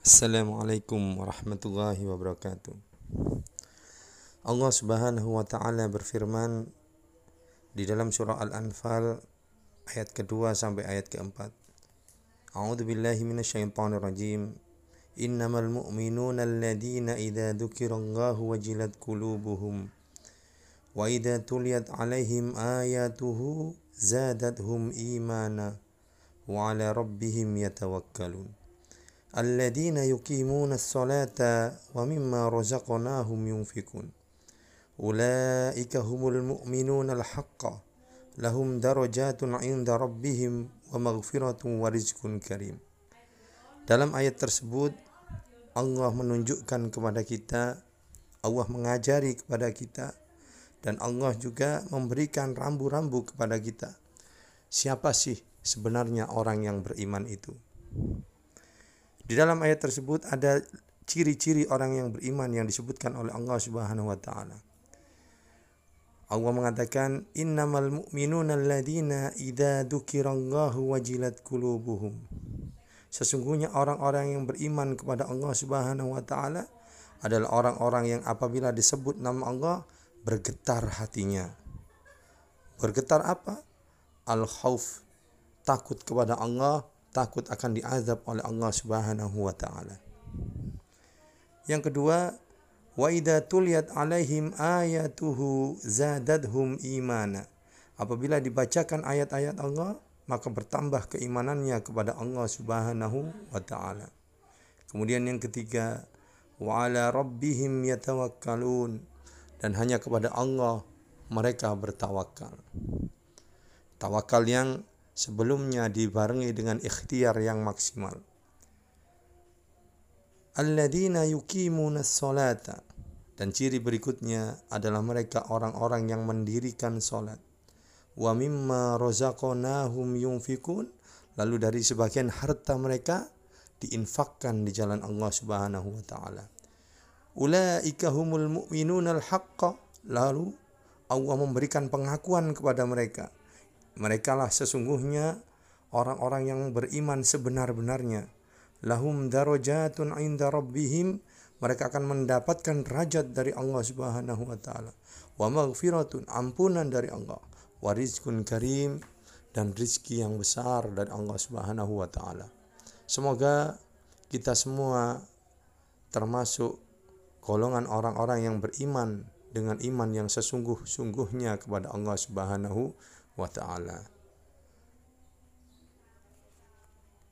Assalamualaikum warahmatullahi wabarakatuh. Allah Subhanahu wa taala berfirman di dalam surah Al-Anfal ayat kedua sampai ayat keempat. A'udzu billahi minasyaitonir rajim. Innamal mu'minuna alladziina idza dzukirallahu wajilat qulubuhum wa idza tuliyat 'alaihim ayatuhu zadatuhum imana wa 'ala rabbihim yatawakkalun alladzina yuqimuna as-salata wa mimma razaqnahum yunfikun ulaika humul mu'minuna al-haqqa lahum darajatun 'inda rabbihim dalam ayat tersebut Allah menunjukkan kepada kita Allah mengajari kepada kita dan Allah juga memberikan rambu-rambu kepada kita. Siapa sih sebenarnya orang yang beriman itu? Di dalam ayat tersebut ada ciri-ciri orang yang beriman yang disebutkan oleh Allah Subhanahu wa taala. Allah mengatakan innamal mu'minuna alladzina idza dzukirallahu wajilat qulubuhum. Sesungguhnya orang-orang yang beriman kepada Allah Subhanahu wa taala adalah orang-orang yang apabila disebut nama Allah bergetar hatinya. Bergetar apa? Al-khauf, takut kepada Allah takut akan diazab oleh Allah Subhanahu wa taala. Yang kedua, wa idza tuliyat alaihim ayatuhu zadadhum imana. Apabila dibacakan ayat-ayat Allah, maka bertambah keimanannya kepada Allah Subhanahu wa taala. Kemudian yang ketiga, wa ala rabbihim yatawakkalun dan hanya kepada Allah mereka bertawakal. Tawakal yang sebelumnya dibarengi dengan ikhtiar yang maksimal. Alladzina yuqimuna salata dan ciri berikutnya adalah mereka orang-orang yang mendirikan salat. Wa mimma razaqnahum yunfikun lalu dari sebagian harta mereka diinfakkan di jalan Allah Subhanahu wa taala. Ulaika humul mu'minuna al-haqqa lalu Allah memberikan pengakuan kepada mereka mereka lah sesungguhnya orang-orang yang beriman sebenar-benarnya. Lahum darajatun inda rabbihim. Mereka akan mendapatkan derajat dari Allah Subhanahu wa taala. Wa maghfiratun ampunan dari Allah. Wa rizkun karim dan rizki yang besar dari Allah Subhanahu wa taala. Semoga kita semua termasuk golongan orang-orang yang beriman dengan iman yang sesungguh-sungguhnya kepada Allah Subhanahu wa taala.